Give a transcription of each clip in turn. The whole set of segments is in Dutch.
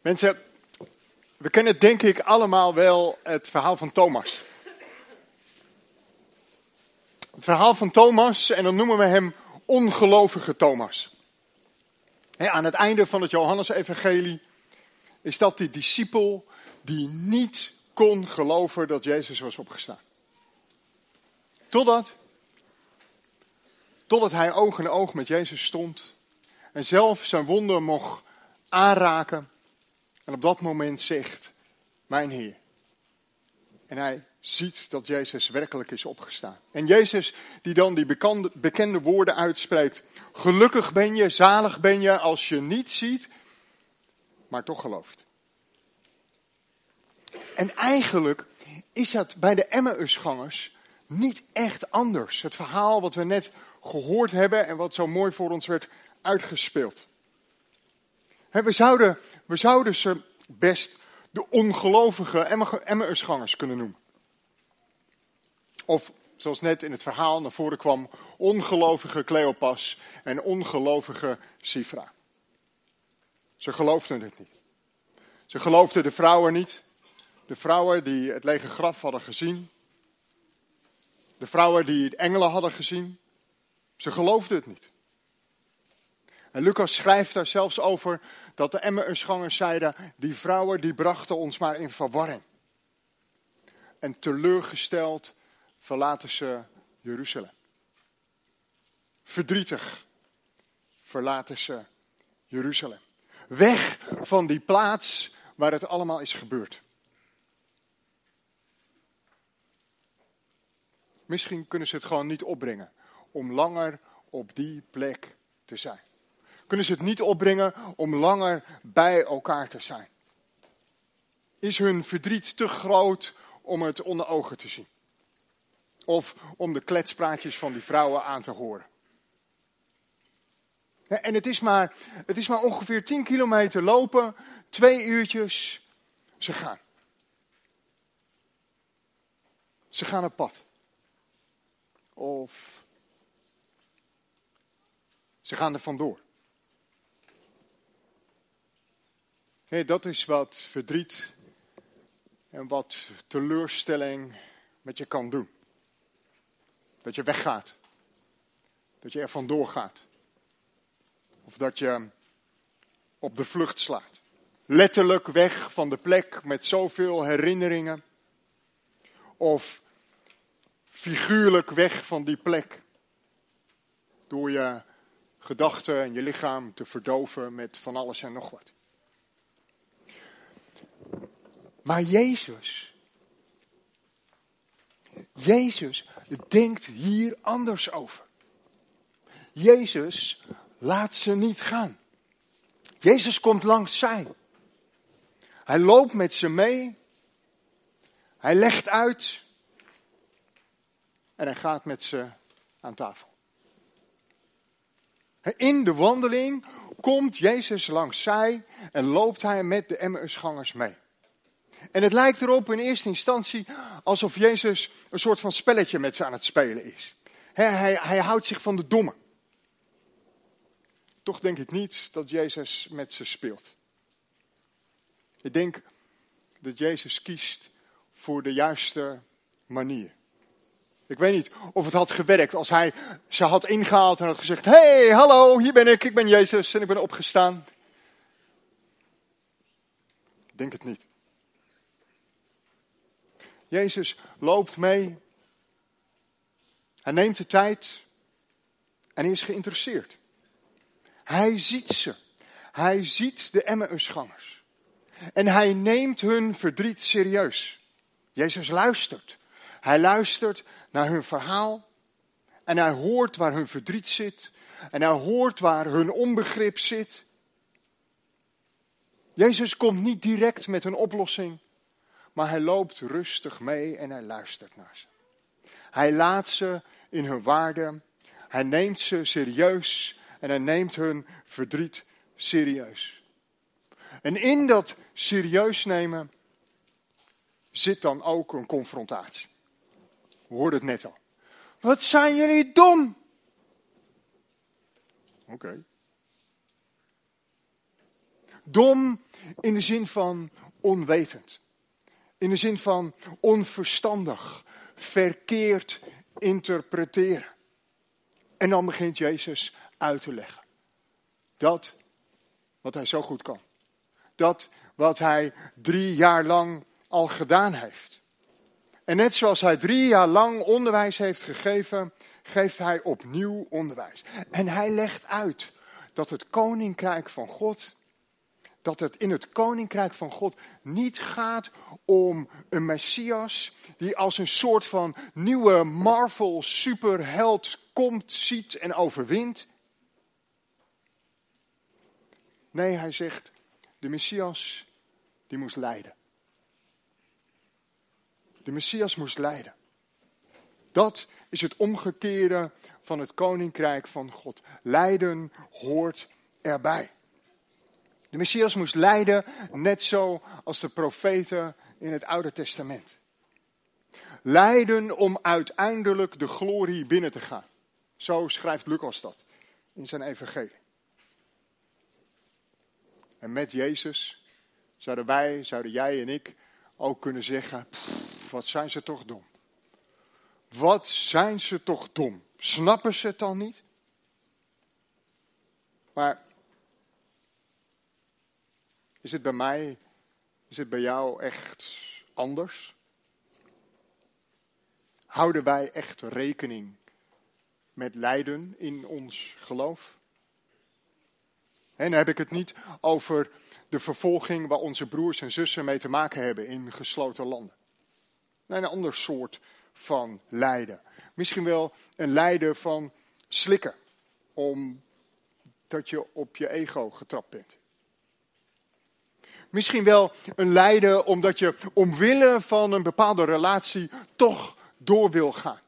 Mensen, we kennen denk ik allemaal wel het verhaal van Thomas. Het verhaal van Thomas, en dan noemen we hem ongelovige Thomas. aan het einde van het Johannesevangelie is dat die discipel die niet kon geloven dat Jezus was opgestaan. Totdat, totdat hij oog in oog met Jezus stond en zelf zijn wonden mocht aanraken. En op dat moment zegt, mijn Heer. En hij ziet dat Jezus werkelijk is opgestaan. En Jezus die dan die bekende, bekende woorden uitspreekt. Gelukkig ben je, zalig ben je als je niet ziet, maar toch gelooft. En eigenlijk is dat bij de Emmausgangers niet echt anders. Het verhaal wat we net gehoord hebben en wat zo mooi voor ons werd uitgespeeld. We, zouden, zouden ze best de ongelovige Emmausgangers kunnen noemen. Of zoals net in het verhaal naar voren kwam, ongelovige Cleopas en ongelovige Sifra. Ze geloofden het niet. Ze geloofden de vrouwen niet. De vrouwen die het lege graf hadden gezien. De vrouwen die engelen hadden gezien. Ze geloofden het niet. En Lucas schrijft daar zelfs over dat de Emmausgangers zeiden, die vrouwen die brachten ons maar in verwarring. En teleurgesteld verlaten ze Jeruzalem. Verdrietig verlaten ze Jeruzalem. Weg van die plaats waar het allemaal is gebeurd. Misschien kunnen ze het gewoon niet opbrengen om langer op die plek te zijn. Kunnen ze het niet opbrengen om langer bij elkaar te zijn? Is hun verdriet te groot om het onder ogen te zien? Of om de kletspraatjes van die vrouwen aan te horen? En het is maar, het is maar ongeveer 10 kilometer lopen, twee uurtjes, ze gaan. Ze gaan op pad. Of ze gaan er vandoor. Nee, dat is wat verdriet en wat teleurstelling met je kan doen. Dat je weggaat. Dat je er vandoor gaat. Of dat je op de vlucht slaat. Letterlijk weg van de plek met zoveel herinneringen. Of figuurlijk weg van die plek. Door je gedachten en je lichaam te verdoven met van alles en nog wat. Maar Jezus, Jezus denkt hier anders over. Jezus laat ze niet gaan. Jezus komt langs zij. Hij loopt met ze mee. Hij legt uit. En hij gaat met ze aan tafel. In de wandeling komt Jezus langs zij en loopt hij met de Emmausgangers mee. En het lijkt erop in eerste instantie alsof Jezus een soort van spelletje met ze aan het spelen is. hij, hij houdt zich van de domme. Toch denk ik niet dat Jezus met ze speelt. Ik denk dat Jezus kiest voor de juiste manier. Ik weet niet of het had gewerkt als hij ze had ingehaald en had gezegd: hey, hallo, hier ben ik, ik ben Jezus en ik ben opgestaan. Ik denk het niet. Jezus loopt mee. Hij neemt de tijd en hij is geïnteresseerd. Hij ziet ze. Hij ziet de Emmausgangers. En hij neemt hun verdriet serieus. Jezus luistert. Hij luistert naar hun verhaal. En hij hoort waar hun verdriet zit. En hij hoort waar hun onbegrip zit. Jezus komt niet direct met een oplossing, maar hij loopt rustig mee en hij luistert naar ze. Hij laat ze in hun waarde, hij neemt ze serieus en hij neemt hun verdriet serieus. En in dat serieus nemen zit dan ook een confrontatie. We hoorden het net al. Wat zijn jullie dom? Oké. Dom in de zin van onwetend. In de zin van onverstandig, verkeerd interpreteren. En dan begint Jezus uit te leggen. Dat wat hij zo goed kan. Dat wat hij drie jaar lang al gedaan heeft. En net zoals hij drie jaar lang onderwijs heeft gegeven, geeft hij opnieuw onderwijs. En hij legt uit dat het koninkrijk van God, dat het in het koninkrijk van God niet gaat om een Messias die als een soort van nieuwe Marvel superheld komt, ziet en overwint. Nee, hij zegt, de Messias die moest lijden. De Messias moest lijden. Dat is het omgekeerde van het koninkrijk van God. Lijden hoort erbij. De Messias moest lijden, net zo als de profeten in het Oude Testament. Lijden om uiteindelijk de glorie binnen te gaan. Zo schrijft Lucas dat in zijn evangelie. En met Jezus zouden wij, zouden jij en ik ook kunnen zeggen, wat zijn ze toch dom. Wat zijn ze toch dom. Snappen ze het dan niet? Maar is het bij mij, is het bij jou echt anders? Houden wij echt rekening met lijden in ons geloof? En dan heb ik het niet over de vervolging waar onze broers en zussen mee te maken hebben in gesloten landen. Nee, een ander soort van lijden. Misschien wel een lijden van slikken, omdat je op je ego getrapt bent. Misschien wel een lijden omdat je omwille van een bepaalde relatie toch door wil gaan.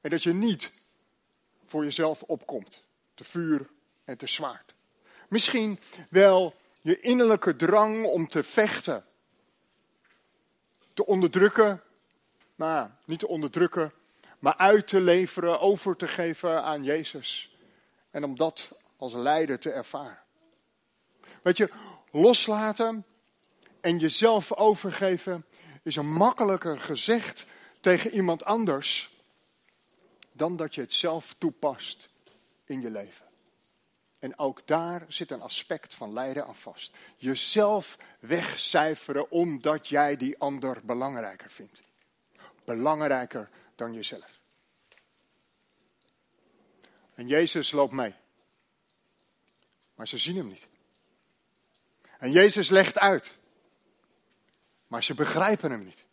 En dat je niet voor jezelf opkomt, te vuur en te zwaard. Misschien wel je innerlijke drang om te vechten, te onderdrukken, nou, niet te onderdrukken, maar uit te leveren, over te geven aan Jezus. En om dat als leider te ervaren. Weet je, loslaten en jezelf overgeven is een makkelijker gezegd tegen iemand anders dan dat je het zelf toepast in je leven. En ook daar zit een aspect van lijden aan vast. Jezelf wegcijferen omdat jij die ander belangrijker vindt. Belangrijker dan jezelf. En Jezus loopt mee. Maar ze zien hem niet. En Jezus legt uit. Maar ze begrijpen hem niet.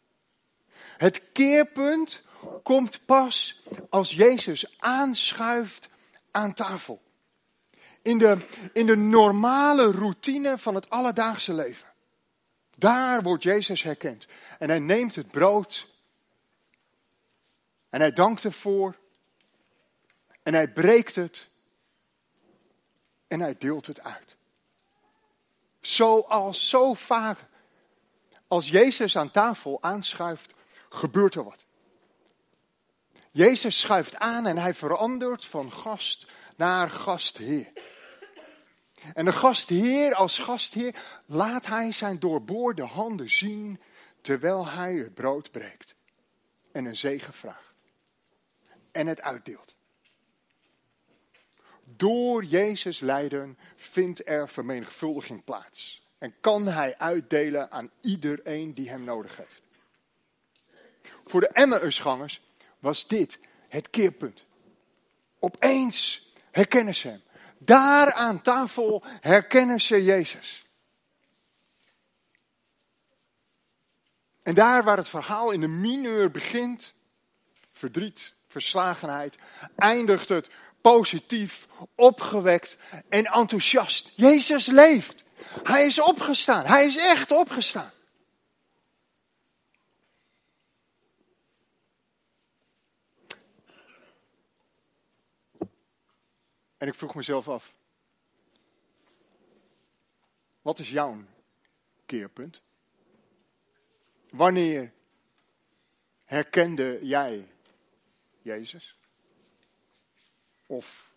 Het keerpunt komt pas als Jezus aanschuift aan tafel. In de, in de normale routine van het alledaagse leven. Daar wordt Jezus herkend. En hij neemt het brood. En hij dankt ervoor. En hij breekt het. En hij deelt het uit. Zoals zo vaak. Als Jezus aan tafel aanschuift, gebeurt er wat. Jezus schuift aan en hij verandert van gast naar gastheer. En de gastheer als gastheer laat hij zijn doorboorde handen zien terwijl hij het brood breekt. En een zegen vraagt. En het uitdeelt. Door Jezus lijden vindt er vermenigvuldiging plaats. En kan hij uitdelen aan iedereen die hem nodig heeft. Voor de Emmausgangers was dit het keerpunt. Opeens herkennen ze hem. Daar aan tafel herkennen ze Jezus. En daar waar het verhaal in de mineur begint, verdriet, verslagenheid, eindigt het positief, opgewekt en enthousiast. Jezus leeft. Hij is opgestaan. Hij is echt opgestaan. En ik vroeg mezelf af, wat is jouw keerpunt? Wanneer herkende jij Jezus? Of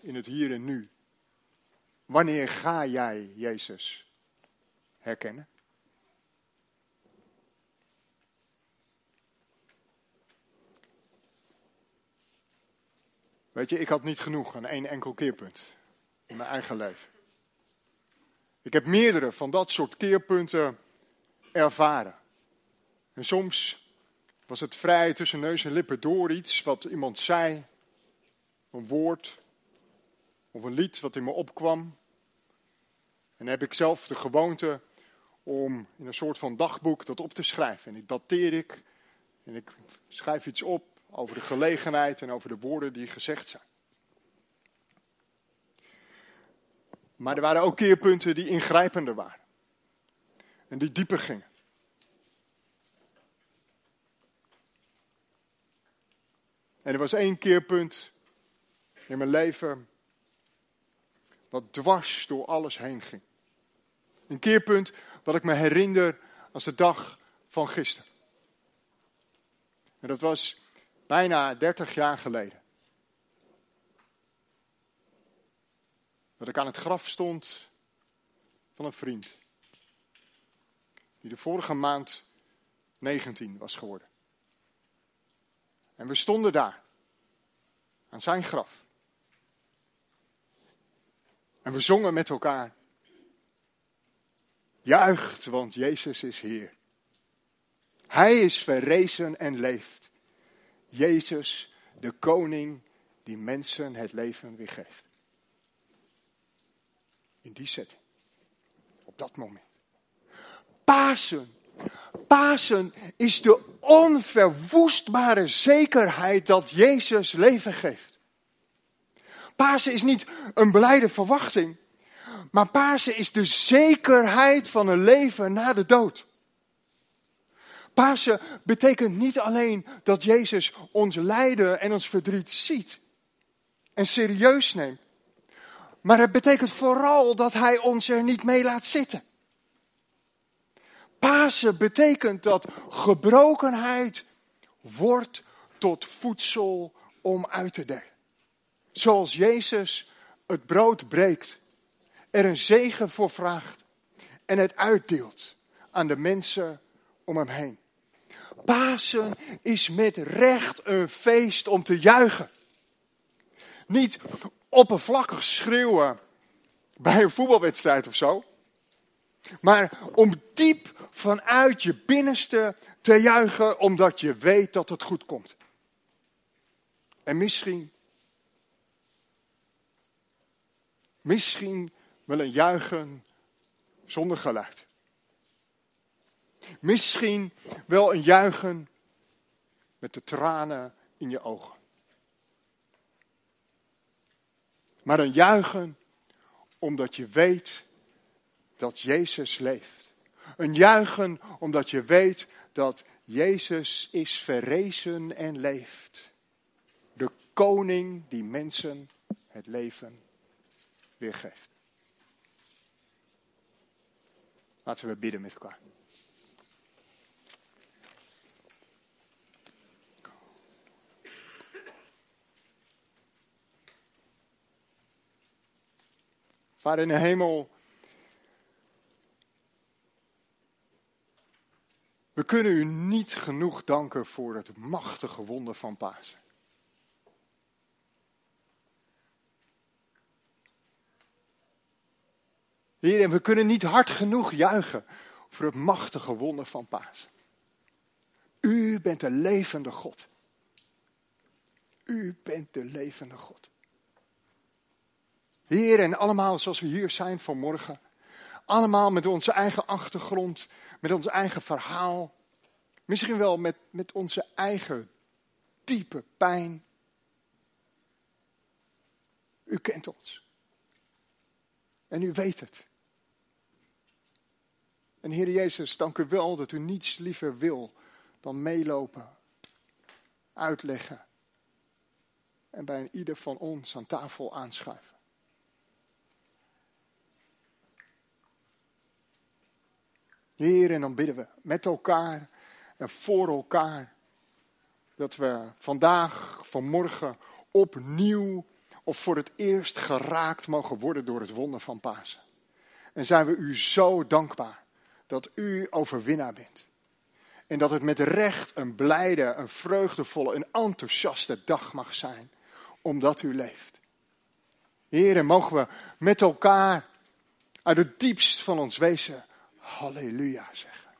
in het hier en nu Wanneer ga jij Jezus herkennen? Weet je, ik had niet genoeg aan één enkel keerpunt in mijn eigen leven. Ik heb meerdere van dat soort keerpunten ervaren. En soms was het vrij tussen neus en lippen door iets wat iemand zei, een woord of een lied wat in me opkwam. En heb ik zelf de gewoonte om in een soort van dagboek dat op te schrijven. En ik dateer ik en ik schrijf iets op over de gelegenheid en over de woorden die gezegd zijn. Maar er waren ook keerpunten die ingrijpender waren. En die dieper gingen. En er was één keerpunt in mijn leven wat dwars door alles heen ging. Een keerpunt wat ik me herinner als de dag van gisteren. En dat was bijna 30 jaar geleden. Dat ik aan het graf stond van een vriend. Die de vorige maand 19 was geworden. En we stonden daar. Aan zijn graf. En we zongen met elkaar. Juicht, want Jezus is Heer. Hij is verrezen en leeft. Jezus, de koning die mensen het leven weer geeft. In die setting. Op dat moment. Pasen. Pasen is de onverwoestbare zekerheid dat Jezus leven geeft. Pasen is niet een blijde verwachting, maar Pasen is de zekerheid van een leven na de dood. Pasen betekent niet alleen dat Jezus ons lijden en ons verdriet ziet en serieus neemt, maar het betekent vooral dat Hij ons er niet mee laat zitten. Pasen betekent dat gebrokenheid wordt tot voedsel om uit te delen. Zoals Jezus het brood breekt, er een zegen voor vraagt en het uitdeelt aan de mensen om hem heen. Pasen is met recht een feest om te juichen. Niet oppervlakkig schreeuwen bij een voetbalwedstrijd of zo. Maar om diep vanuit je binnenste te juichen, omdat je weet dat het goed komt. En misschien, misschien wel een juichen zonder geluid. Misschien wel een juichen met de tranen in je ogen. Maar een juichen omdat je weet dat Jezus leeft. Een juichen omdat je weet dat Jezus is verrezen en leeft. De koning die mensen het leven weergeeft. Laten we bidden met elkaar. Vader in de hemel, we kunnen u niet genoeg danken voor het machtige wonder van Pasen. Heer, en we kunnen niet hard genoeg juichen voor het machtige wonder van Pasen. U bent de levende God. U bent de levende God. Heer, en allemaal zoals we hier zijn vanmorgen. Allemaal met onze eigen achtergrond, met ons eigen verhaal. Misschien wel met, met onze eigen diepe pijn. U kent ons. En u weet het. En Heer Jezus, dank u wel dat u niets liever wil dan meelopen, uitleggen en bij ieder van ons aan tafel aanschuiven. Heer, en dan bidden we met elkaar en voor elkaar dat we vandaag, vanmorgen opnieuw of voor het eerst geraakt mogen worden door het wonder van Pasen. En zijn we u zo dankbaar dat u overwinnaar bent. En dat het met recht een blijde, een vreugdevolle, een enthousiaste dag mag zijn, omdat u leeft. Heren, mogen we met elkaar uit het diepst van ons wezen halleluja zeggen.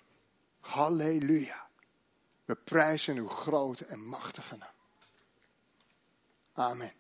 Halleluja. We prijzen uw grote en machtige naam. Amen.